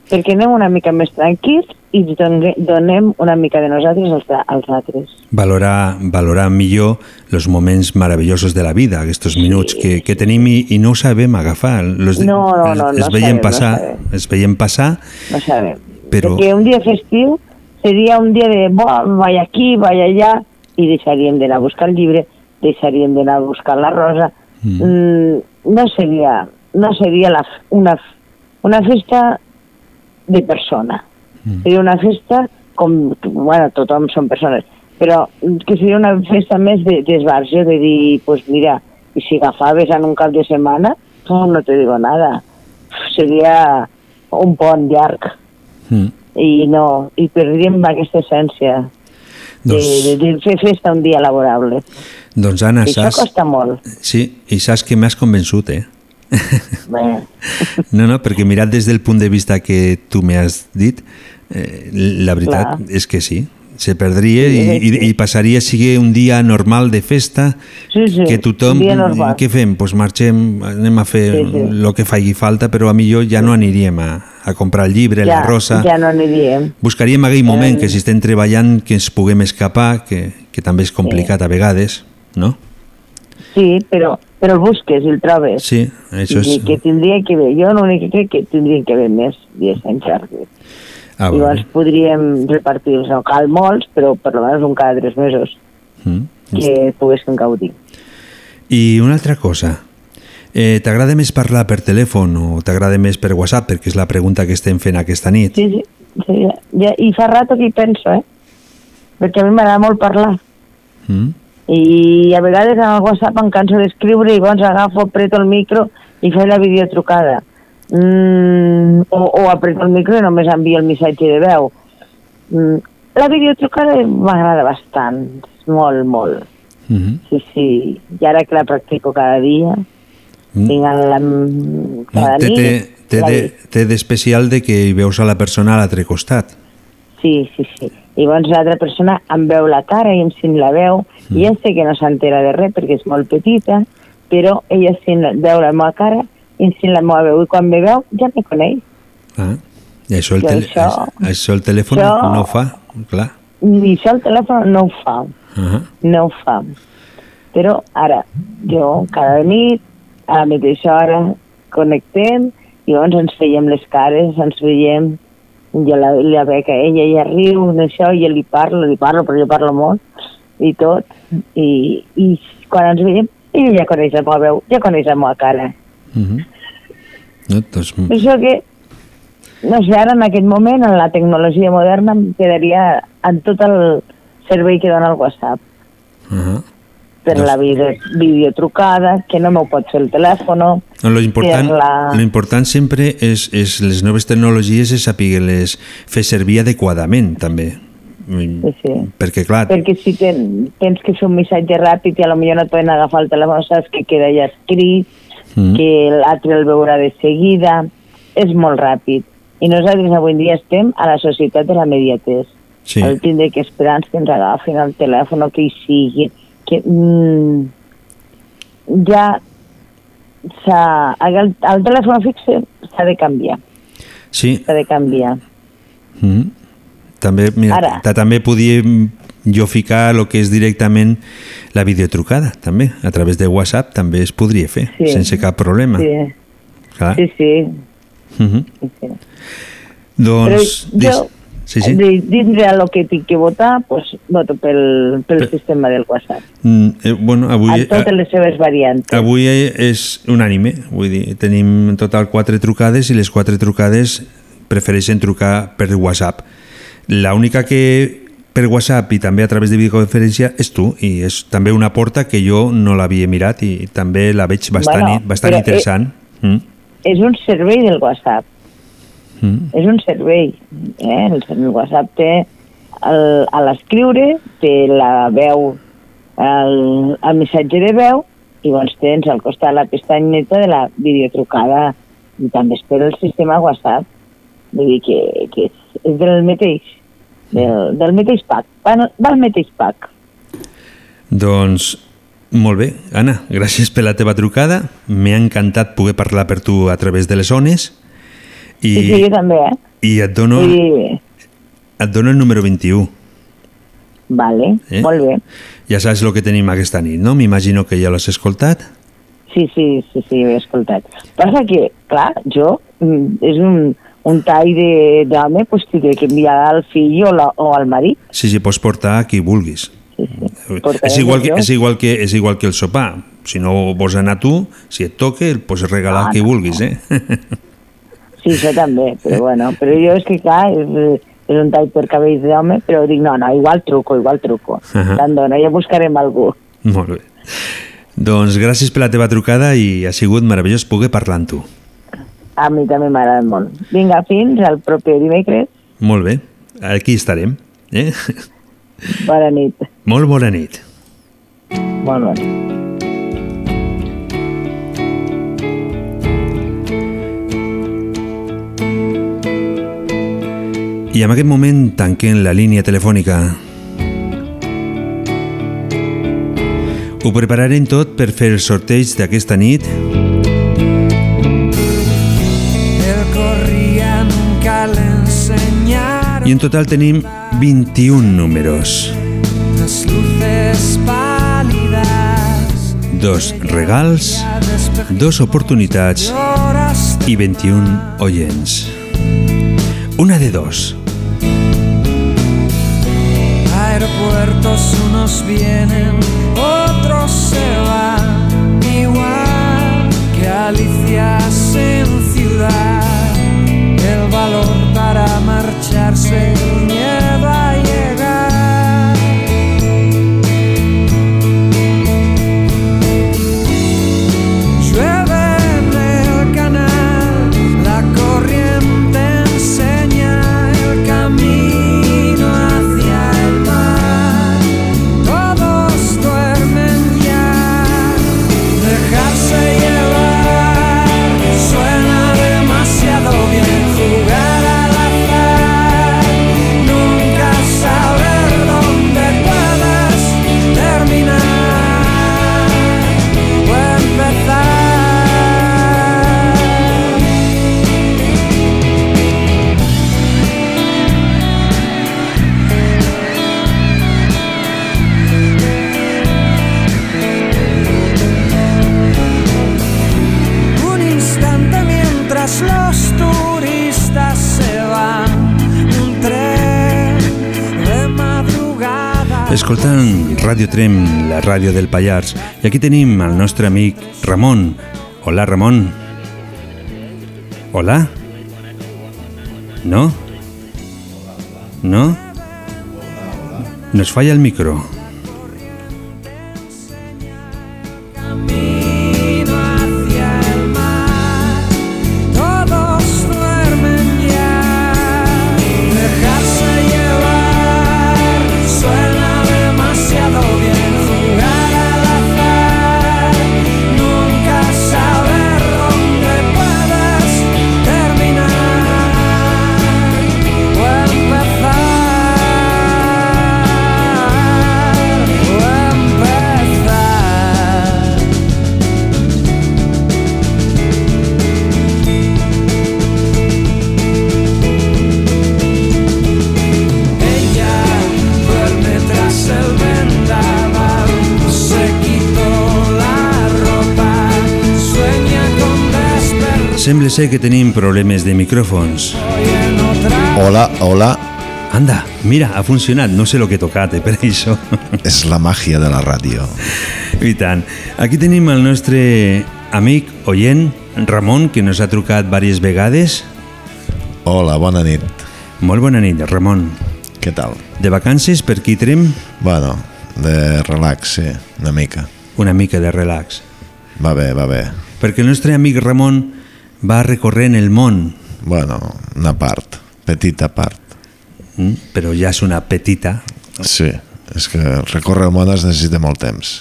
L: perquè anem una mica més tranquils i donem, una mica de nosaltres als, als altres.
A: Valorar, valorar millor els moments meravellosos de la vida, aquests minuts que, que tenim i, i no ho sabem agafar. Los,
L: No, no, no,
A: els
L: no
A: veiem
L: sabem, no
A: passar,
L: sabem.
A: els veiem passar,
L: No sabem.
A: però...
L: Perquè un dia festiu seria un dia de, vaig aquí, vaig allà, i deixaríem d'anar a buscar el llibre, deixaríem d'anar a buscar la rosa.
A: Mm.
L: Mm, no seria, no seria la, una, una festa de persona.
A: Mm.
L: Seria una festa com, bueno, tothom són persones, però que seria una festa més de- d'esbarjo, de, dir, pues mira, i si agafaves en un cap de setmana, oh, no te digo nada. Seria un pont llarg
A: Mm.
L: i no, i perdríem aquesta essència de,
A: Doncs-
L: de, de fer festa un dia laborable.
A: Doncs Anna,
L: I això
A: saps...
L: costa molt.
A: Sí, i saps que m'has convençut, eh? No, no, perquè mirat des del punt de vista que tu m'has dit, eh, la veritat
L: Clar.
A: és que sí, se perdria
L: Sí,
A: i,
L: sí.
A: i, i passaria a ser un dia normal de festa
L: Sí, sí,
A: que tothom, què fem? Pues marxem, anem a fer
L: Sí, sí.
A: el que faci falta, però a millor ja no aniríem a, a comprar el llibre,
L: ja,
A: la rosa.
L: ja no aniríem.
A: Buscaríem aquell moment
L: Eh.
A: que si estem treballant que ens puguem escapar, que, que també és complicat a vegades, no?
L: Sí, però, però el busques i el trobes.
A: Sí, això
L: I
A: és...
L: que tindria que haver, jo l'únic que crec que tindrien que haver més dies Sant Jordi.
A: Ah,
L: Llavors
A: vale.
L: podríem repartir-los, no cal molts, però per almenys un cada tres mesos
A: Mm.
L: que poguéssim gaudir.
A: I una altra cosa, eh, t'agrada més parlar per telèfon o t'agrada més per WhatsApp? Perquè és la pregunta que estem fent aquesta nit.
L: Sí, sí, sí ja, ja, i fa rato que hi penso, eh? Perquè a mi m'agrada molt parlar.
A: Mm?
L: I a vegades en el WhatsApp em canso d'escriure i llavors agafo, apreto el micro i faig la videotrucada. Mm, o, o apreto el micro i només envio el missatge de veu. Mm, la videotrucada m'agrada bastant, molt, molt.
A: Mm -hmm.
L: Sí, sí, i ara que la practico cada dia,
A: Mm.
L: vinc a la, cada
A: Té,
L: nit...
A: té,
L: la-
A: de, d'especial de que hi veus a la persona a l'altre costat.
L: Sí, sí, sí. I llavors l'altra persona em veu la cara i em sent la veu, i ja sé que no s'entera de res perquè és molt petita, però ella sent, veu la meva cara i em sent la meva veu, i quan me veu ja me coneix.
A: Ah. I això el, tele,
L: això-
A: això el telèfon
L: això-
A: no ho fa, clar.
L: I això el telèfon no ho fa,
A: Uh -huh.
L: no ho fa. Però ara, jo cada nit, a la mateixa hora, connectem, i llavors ens veiem les cares, ens veiem, jo la, la veig a ella, ella riu d'això, i jo li parlo, li parlo, però jo parlo molt, i tot, i, i quan ens veiem, ella ja coneix la meva veu, ja coneix la meva cara.
A: Uh -huh. no, doncs,
L: això que, no sé, ara en aquest moment, en la tecnologia moderna, em quedaria en tot el servei que dona el WhatsApp.
A: uh -huh.
L: Per la video, videotrucada, que no m'ho pot fer el telèfon.
A: No, lo important,
L: la...
A: lo important sempre és, és les noves tecnologies és saber-les fer servir adequadament també
L: Sí, sí.
A: perquè clar,
L: Perquè si ten, tens que fer un missatge ràpid i a lo millor no et poden agafar el telèfon, saps que queda ja escrit,
A: Mm.
L: que l'altre el veurà de seguida, és molt ràpid. I nosaltres avui dia estem a la societat de la mediatès.
A: Sí.
L: El tindre que esperar que ens agafin el telèfon o que hi sigui. Que, mm, ja. El, el telèfon fixe s'ha de canviar.
A: sí,
L: S'ha de canviar.
A: mm. també, mira,
L: Ara.
A: ta- també podíem jo ficar el que és directament la videotrucada, també, a través de WhatsApp també es podria fer,
L: Sí.
A: sense cap problema.
L: Sí,
A: Clar.
L: sí, sí.
A: Mhm.
L: sí, sí.
A: Doncs,
L: Però jo,
A: sí, sí.
L: de- dintre a lo que tinc que votar, pues, voto pel, pel sistema del WhatsApp.
A: Mm, eh, bueno, avui,
L: En totes les seves variantes.
A: Avui és unànime, vull dir, tenim en total quatre trucades i les quatre trucades prefereixen trucar per WhatsApp. La única que per WhatsApp i també a través de videoconferència és tu i és també una porta que jo no l'havia mirat i també la veig bastant,
L: Bueno,
A: bastant
L: eh,
A: interessant. Mm,
L: És un servei del WhatsApp.
A: Mm,
L: És un servei. Eh? El, WhatsApp té, a l'escriure, té la veu el, el missatge de veu i llavors tens al costat la pestanyeta de la videotrucada i també espera el sistema WhatsApp. Vull dir que, que és, és del mateix, del, del mateix pack, va, al mateix pack.
A: Doncs molt bé, Anna, gràcies per la teva trucada. M'ha encantat poder parlar per tu a través de les ones i,
L: sí, jo també, eh?
A: i et, dono,
L: I,
A: et dono el número 21.
L: vale,
A: Eh?
L: molt bé.
A: Ja saps el que tenim aquesta nit, no? M'imagino que ja l'has escoltat.
L: Sí, sí, sí, sí, ho he escoltat. Passa que, clar, jo, mm, és un, un tall de- d'home, pues, que enviar al fill o, la, o al marit.
A: Sí, sí, pots portar a qui vulguis.
L: Portaré
A: És igual, que, és, igual que, és igual que el sopar. Si no vols anar tu, si et toca, el pots regalar
L: Ah,
A: a qui
L: no,
A: vulguis, eh?
L: Sí, això també, però bueno, però jo és que, clar, és, és un tall per cabells d'home, però dic, no, no, igual truco, igual truco.
A: Ahà.
L: Tant dona, ja buscarem algú.
A: Molt bé. Doncs gràcies per la teva trucada i ha sigut meravellós poder parlar amb tu.
L: A mi també m'agrada molt. Vinga, fins al proper dimecres.
A: Molt bé, aquí estarem. Eh?
L: Bona nit.
A: Molt bona nit.
L: Molt bona.
A: I en aquest moment tanquem la línia telefònica. Ho prepararem tot per fer el sorteig d'aquesta nit i en total tenim 21 números, dos regals, dos oportunitats i 21 oients. Una de dos.
C: Aeropuertos unos vienen otros se van. Igual que alicias en ciudad el valor para marcharse la
A: del Pallars, i aquí tenim el nostre amic Ramon. Hola, Ramon. Hola? No? No? Nos falla el micro. Sembla ser que tenim problemes de micròfons.
M: Hola, hola.
A: Anda, mira, ha funcionat. No sé lo que he tocat, eh, per això.
M: És la màgia de la ràdio.
A: I tant. Aquí tenim el nostre amic oient, Ramon, que nos ha trucat diverses vegades.
M: Hola, bona nit.
A: Molt bona nit, Ramon.
M: Què tal?
A: De vacances per aquí trem?
M: Bueno, de relax, sí, una mica.
A: Una mica de relax.
M: Va bé, va bé.
A: Perquè el nostre amic Ramon va recorrent el món,
M: Bueno, una part, petita part.
A: mm? però ja és una petita.
M: Sí, És que recórrer el món es necessita molt temps.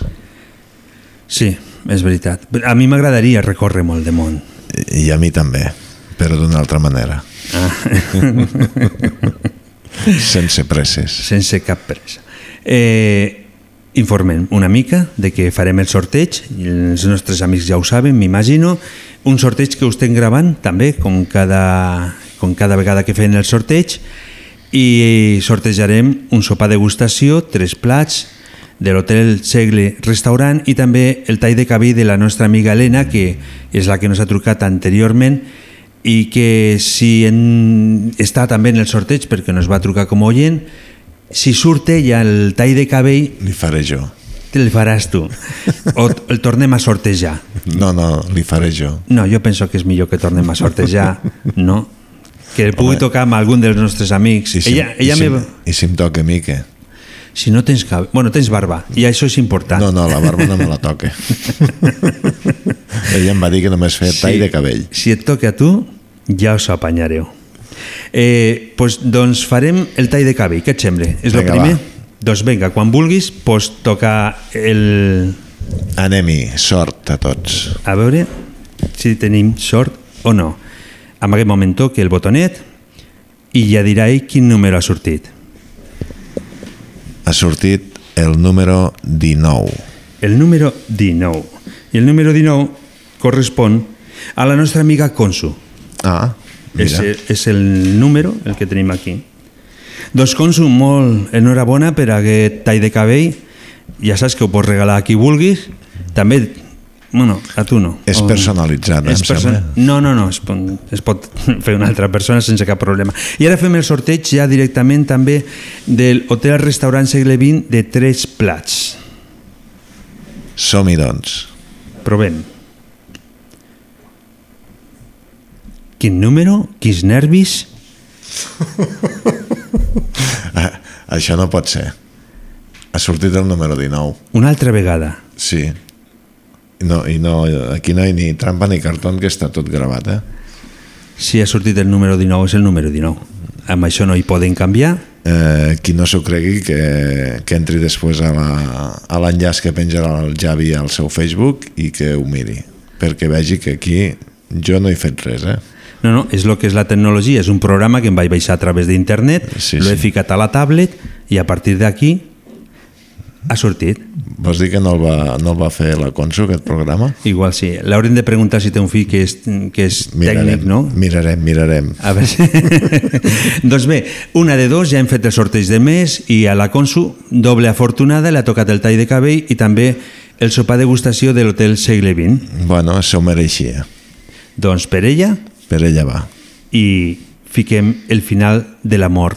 A: Sí, és veritat. A mi m'agradaria recórrer molt de món.
M: I, a mi també, però d'una altra manera.
A: Ah.
M: Sense presses.
A: Sense cap pressa. Eh, informem una mica de que farem el sorteig, els nostres amics ja ho saben, m'imagino, un sorteig que ho estem gravant també, com cada, com cada vegada que fem el sorteig, i sortejarem un sopar degustació, tres plats, de l'Hotel Segle Restaurant i també el tall de cabell de la nostra amiga Helena, que és la que nos ha trucat anteriorment i que si en, està també en el sorteig perquè nos va trucar com oient, si surt ella el tall de cabell...
M: Li faré jo.
A: El faràs tu. O el tornem a sortejar.
M: No, no, li faré jo.
A: No, jo penso que és millor que tornem a sortejar, no? Que el pugui
M: Home.
A: tocar amb algun dels nostres amics.
M: I si,
A: ella,
M: i,
A: ella
M: si,
A: me...
M: I si em toca a mi, què?
A: Si no tens cabell... Bueno, tens barba, i això és important.
M: No, no, la barba no me la toca. Ella em va dir que només feia tall de cabell.
A: Si et toca a tu, ja us apanyareu. Eh, pues, doncs farem el tall de cabell, què et sembla? És el primer?
M: va.
A: Doncs vinga, quan vulguis, pues toca el...
M: Anem-hi, sort a tots.
A: A veure si tenim sort o no. En aquest moment toque el botonet i ja dirà ell quin número ha sortit.
M: Ha sortit el número 19.
A: El número 19. I el número 19 correspon a la nostra amiga Consu.
M: Ah,
A: És, és el número, el que tenim aquí. Doncs Consu, molt enhorabona per aquest tall de cabell. Ja saps que ho pots regalar a qui vulguis. També, bueno, a tu no.
M: És personalitzat, em
A: és
M: sembla.
A: No, no, no, es pot, es pot fer una altra persona sense cap problema. I ara fem el sorteig ja directament també del Hotel Restaurant Segle XX de tres plats.
M: Som-hi, doncs.
A: Provem. Quin número? Quins nervis?
M: Ah, això no pot ser. Ha sortit el número 19.
A: Una altra vegada.
M: Sí. No, I no, aquí no hi ha ni trampa ni cartó que està tot gravat, eh?
A: Si ha sortit el número 19, és el número 19. Amb això no hi poden canviar.
M: eh, qui no s'ho cregui que, que entri després a l'enllaç que penjarà el Javi al seu Facebook i que ho miri perquè vegi que aquí jo no he fet res eh?
A: No, no, és el que és la tecnologia. És un programa que em vaig baixar a través d'internet,
M: Sí,
A: l'he
M: sí.
A: ficat a la tablet i a partir d'aquí ha sortit.
M: vols dir que no el va, no el va fer la Consu aquest programa?
A: Igual sí. L'haurem de preguntar si té un fill que és, que és tècnic, no?
M: mirarem, mirarem
A: A veure si... doncs bé, una de dos, ja hem fet el sorteig de mes i a la Consu, doble afortunada, li ha tocat el tall de cabell i també el sopar degustació de l'Hotel Segle XX.
M: bueno, s'ho mereixia
A: Doncs per ella
M: per ella va
A: i fiquem el final de l'amor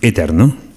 A: eterno.
F: Dime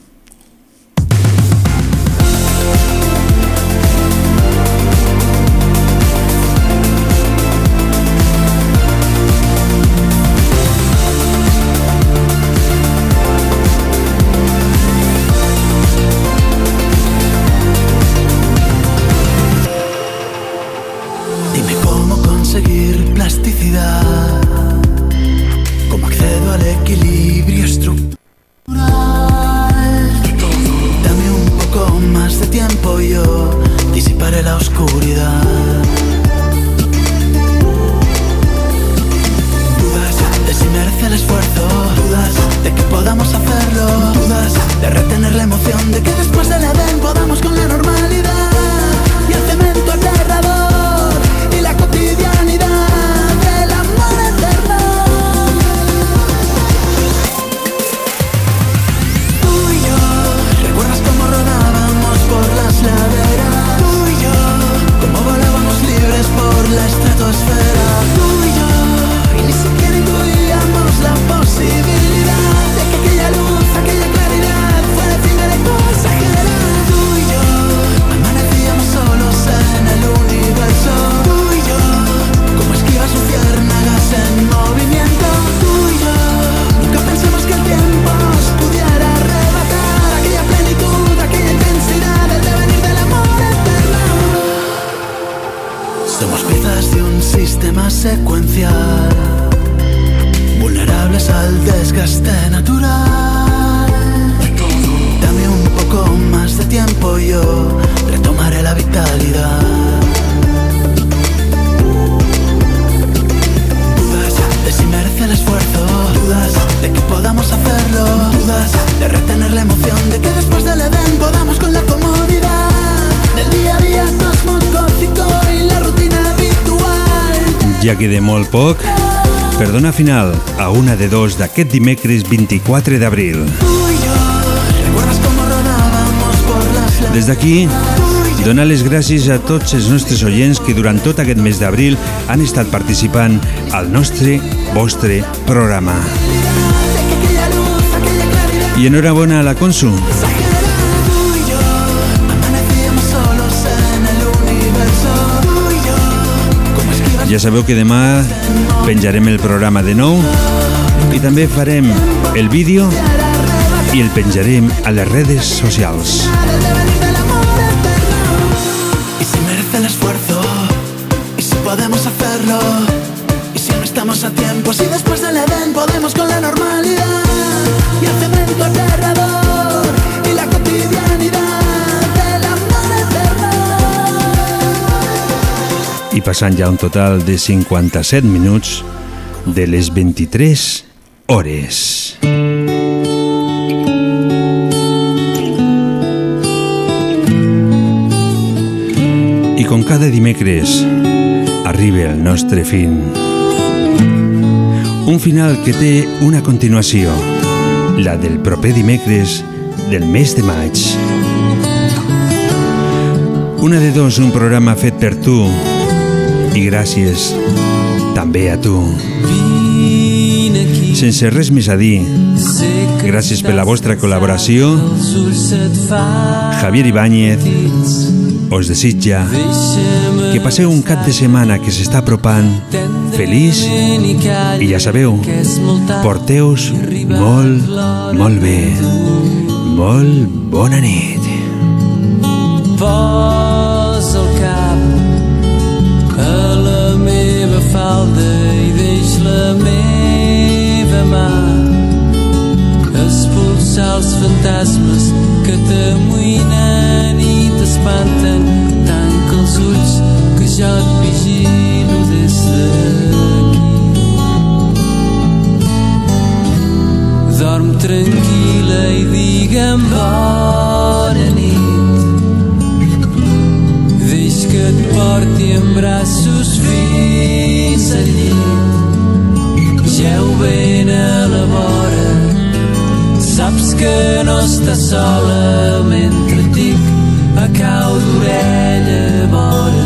F: sistema secuencial, vulnerables al desgaste natural. Dame un poco más de tiempo yo retomaré la vitalidad. Dudas de si merece el esfuerzo, dudas de que podamos hacerlo, dudas de retener la emoción de que después del Edén podamos con la comodidad del día a día cosmogófico
A: Ja queda molt poc. Perdona final a una de dos d'aquest dimecres 24 d'abril. Des d'aquí, donar les gràcies a tots els nostres oients que durant tot aquest mes d'abril han estat participant al nostre, vostre programa. I enhorabona a la Consu, Ja sabeu que demà penjarem el programa de nou i també farem el vídeo i el penjarem a les redes socials.
F: Y si merece el esfuerzo, y si podemos hacerlo, y si no estamos a tiempo, si después del Edén podemos con la normalidad, y el cemento
A: I passant ja un total de 57 minuts de les 23 hores. I com cada dimecres arriba el nostre fin. Un final que té una continuació, la del proper dimecres del mes de maig. Una de dos, un programa fet per tu i gràcies també a tu. Sense res més a dir, gràcies per la vostra col·laboració, Javier Ibáñez us desitja que passeu un cap de setmana que s'està apropant feliç i ja sabeu, porteu-vos molt, molt bé. Molt bona nit.
E: Posa falda i deix la meva mà expulsar els fantasmes que t'amoïnen i t'espanten tanca els ulls que jo et vigilo des d'aquí dorm tranquil·la i digue'm bona nit Deix que et porti en braços fins al llit. Geu ben a la vora, saps que no estàs sola mentre et dic a cau d'orella bona